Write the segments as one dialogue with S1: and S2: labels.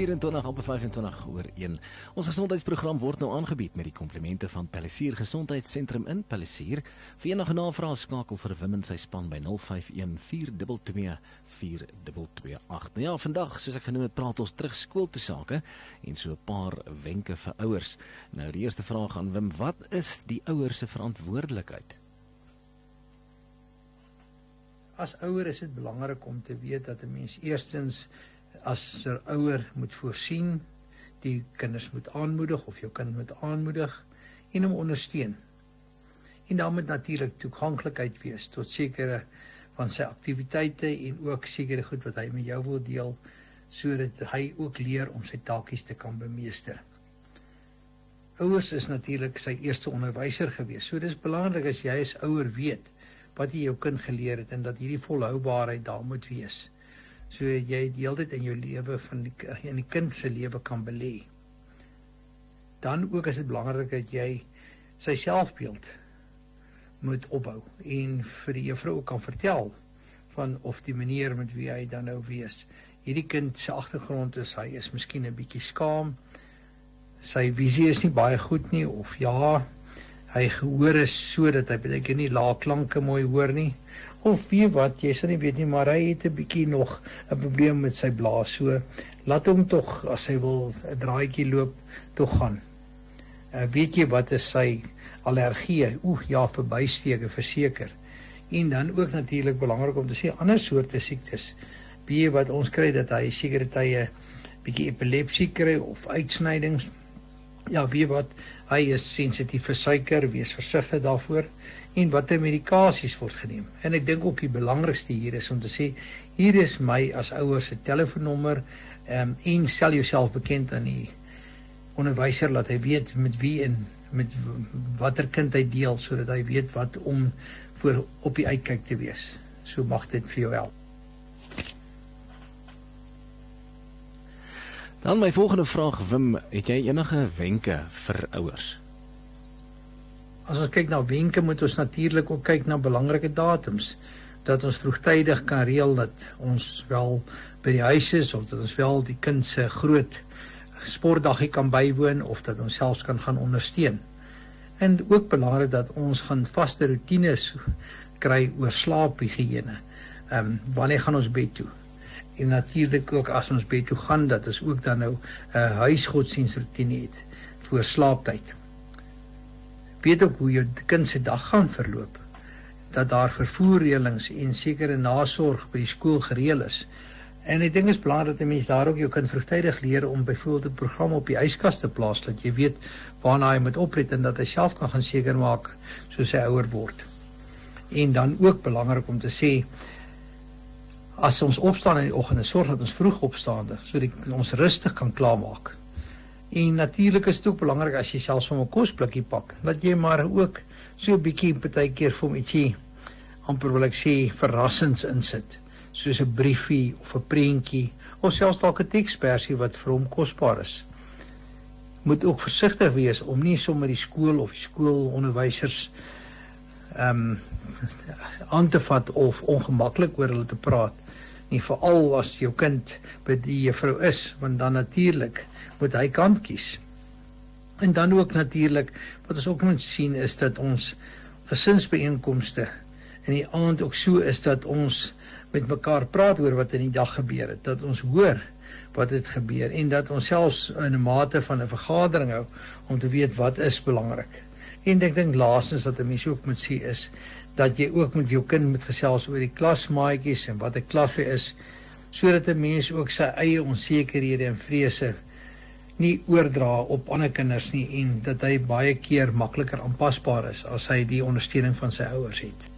S1: 24 op 25 oor 1. Ons gesondheidsprogram word nou aangebied met die komplemente van Palisier Gesondheidssentrum in Palisier. Vir enige navrae skakel vir Wim en sy span by 051 422 4228. Nou ja, vandag, soos ek genoem het, praat ons terug skool toe sake en so 'n paar wenke vir ouers. Nou die eerste vraag aan Wim, wat is die ouers se verantwoordelikheid?
S2: As ouer is dit belangrik om te weet dat 'n mens eerstens as 'n ouer moet voorsien, die kinders moet aanmoedig of jou kind moet aanmoedig en hom ondersteun. En dan moet natuurlik toeganklikheid wees tot sekere van sy aktiwiteite en ook sekere goed wat hy met jou wil deel sodat hy ook leer om sy taakies te kan bemeester. Ouers is natuurlik sy eerste onderwyser gewees. So dis belangrik as jy as ouer weet wat jy jou kind geleer het en dat hierdie volhoubaarheid daar moet wees so jy die hele tyd in jou lewe van die in die kind se lewe kan belê. Dan ook is dit belangrik dat jy sy selfbeeld moet opbou en vir die juffrou ook kan vertel van of die manier met wie hy dan nou wees. Hierdie kind se agtergrond is hy is miskien 'n bietjie skaam. Sy visie is nie baie goed nie of ja, hy gehoor is sodat hy baie keer nie lae klanke mooi hoor nie. Of wie wat jy sal nie weet nie maar hy het 'n bietjie nog 'n probleem met sy blaas so laat hom tog as hy wil 'n draaitjie loop tog gaan. Uh, weet jy wat is sy allergie? Oek ja verbysteke verseker. En dan ook natuurlik belangrik om te sê ander soorte siektes. Wie wat ons kry dat hy sekere tye bietjie epilepsie kry of uitsnydings ja wie wat hy is sensitief vir suiker wees versigtig daarvoor en watter medikasies word geneem. En ek dink ook die belangrikste hier is om te sê hier is my as ouers se telefoonnommer um, en stel jouself bekend aan die onderwyser laat hy weet met wie en met watter kind hy deel sodat hy weet wat om voor op die uitkyk te wees. So mag dit vir jou help.
S1: Dan my volgende vraag Wim, het jy enige wenke vir ouers?
S2: as ons kyk na wenke moet ons natuurlik ook kyk na belangrike datums dat ons vroegtydig kan reël dat ons wel by die huis is of dat ons wel die kind se groot sportdagie kan bywoon of dat ons selfs kan gaan ondersteun. En ook belangrik dat ons gaan vaste rotines kry oor slaaphigiëne. Ehm um, wanneer gaan ons bed toe? En natuurlik ook as ons bed toe gaan dat ons ook dan nou 'n uh, huisgodsdienstroetine het vir slaaptyd weet ook hoe jou kind se dag gaan verloop dat daar vervoerreëlings en sekere nasorg by die skool gereël is. En ek dink dit is belangrik dat 'n mens daar ook jou kind vroegtydig leer om byvoorbeeld 'n program op die yskas te plaas dat jy weet waarna hy moet oplet en dat hy self kan gaan seker maak soos hy ouer word. En dan ook belangrik om te sê as ons opstaan in die oggend, sorg dat ons vroeg opstaande sodat ons rustig kan klaarmaak En natuurlik is dit ook belangrik as jy selfs van 'n kosblikkie pak, dat jy maar ook so 'n bietjie partykeer vir hom ietsie amper wil ek sê verrassings insit, soos 'n briefie of 'n prentjie of selfs dalk 'n tekspersie wat vir hom kosbaar is. Moet ook versigtig wees om nie sommer die skool of die skoolonderwysers ehm um, aan te vat of ongemaklik oor hulle te praat nie veral as jou kind by die juffrou is want dan natuurlik moet hy kant kies. En dan ook natuurlik wat ons ook moet sien is dat ons gesinsbeeenkomste in die aand ook so is dat ons met mekaar praat oor wat in die dag gebeur het, dat ons hoor wat het gebeur en dat ons selfs in 'n mate van 'n vergadering hou om te weet wat is belangrik. En ek dink laastens wat 'n mens ook moet sien is dat jy ook met jou kind moet gesels oor die klasmaatjies en wat 'n klas vir is sodat 'n mens ook sy eie onsekerhede en vrese nie oordra op ander kinders nie en dat hy baie keer makliker aanpasbaar is as hy die ondersteuning van sy ouers het.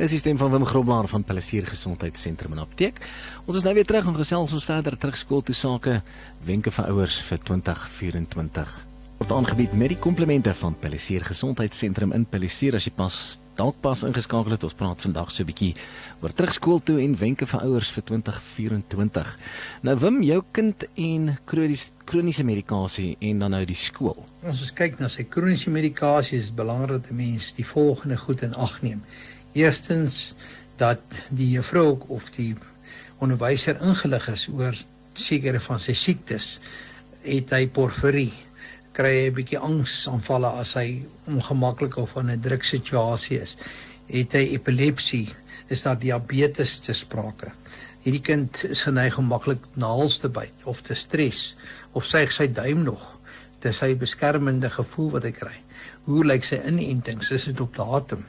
S1: Dis die stem van Wim Groblaar van Palisier Gesondheidssentrum en Apteek. Ons is nou weer terug en gesels ons verder terug skool toe sake wenke vir ouers vir 2024. Word aangebied met die komplemente van Palisier Gesondheidssentrum in Palisier as jy pas dalk pas ingeskakel het. Ons praat vandag so 'n bietjie oor terugskool toe en wenke vir ouers vir 2024. Nou Wim, jou kind en kronies, kroniese medikasie en dan nou die skool.
S2: As ons kyk na sy kroniese medikasie is dit belangrik dat 'n mens die volgende goed in ag neem. Eerstens dat die juffrou of die onderwyser ingelig is oor sekere van sy siektes. Het hy porfirie? Kry hy 'n bietjie angsaanvalle as hy ongemaklik of in 'n druksituasie is? Het hy epilepsie? Is daar diabetes te sprake? Hierdie kind is geneig om maklik na hals te byt of te stres of suig sy duim nog. Dis sy beskermende gevoel wat hy kry. Hoe lyk sy inentings? Is dit op datum?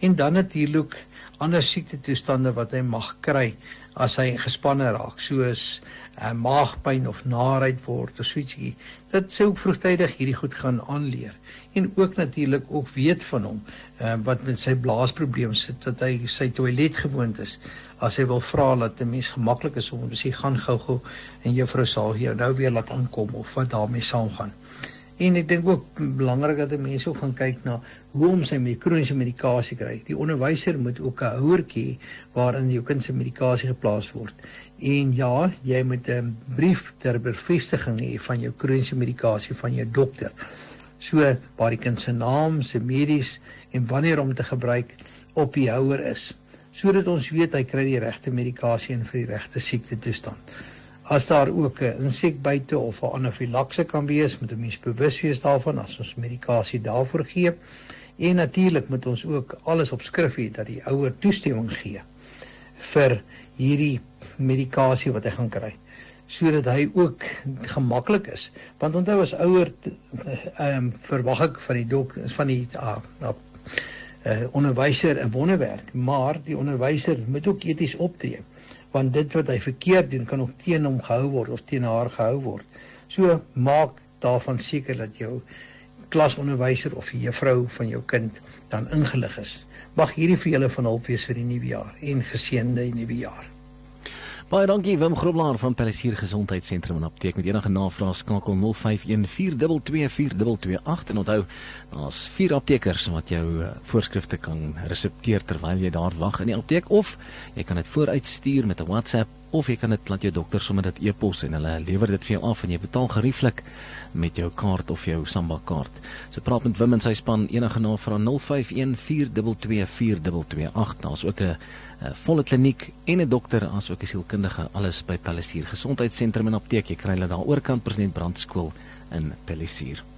S2: En dan natuurlik ander siekte toestande wat hy mag kry as hy gespanne raak soos uh, maagpyn of naarheid word of soetjie. Dit sou vroegtydig hierdie goed gaan aanleer. En ook natuurlik ook weet van hom uh, wat met sy blaasprobleem sit dat hy sy toilet gewoond is. As hy wil vra dat 'n mens gemaklik is om te sê gaan gou-gou en juffrou sal jou nou weer laat aankom of wat daarmee saamgaan En ek dink ook belangrik dat mense ook gaan kyk na hoe om sy kroniese medikasie kry. Die onderwyser moet ook 'n houertjie waarin jou kind se medikasie geplaas word. En ja, jy moet 'n brief ter bevestiging hê van jou kroniese medikasie van jou dokter. So waar die kind se naam, sy medies en wanneer om te gebruik op die houer is, sodat ons weet hy kry die regte medikasie en vir die regte siekte toestand as daar ook 'n insek buite of 'n anafilakse kan wees, moet 'n mens bewus wees daarvan as ons medikasie daarvoor gee. En natuurlik moet ons ook alles op skrif hê dat die ouer toestemming gee vir hierdie medikasie wat hy gaan kry sodat hy ook gemaklik is want onthou as ouer ehm verwag ek van die dok van die uh, uh, onderwyser 'n wonderwerk maar die onderwyser moet ook eties optree want dit wat hy verkeerd doen kan ook teen hom gehou word of teen haar gehou word. So maak daarvan seker dat jou klasonderwyser of die juffrou van jou kind dan ingelig is. Mag hierdie vir julle van hulp wees vir die nuwe jaar en geseënde nuwe jaar.
S1: Baie dankie Wim Groblaar van Palisier Gesondheidssentrum en Apteek met enige navrae skakel 0514224228 en onthou daar's vier aptekers wat jou uh, voorskrifte kan resepteer terwyl jy daar wag in die apteek of jy kan dit vooruitstuur met 'n WhatsApp of jy kan dit laat jou dokter sommer dit e-pos en hulle lewer dit vir jou af en jy betaal gerieflik met jou kaart of jou Samba kaart. So praat met Wim en sy span enige navrae 0514224228. Daar's ook 'n 'n volle kliniek en 'n dokter asook 'n sielkundige alles by Palisier Gesondheidssentrum en apteek. Jy kry hulle daar oorkant President Brandskool in Palisier.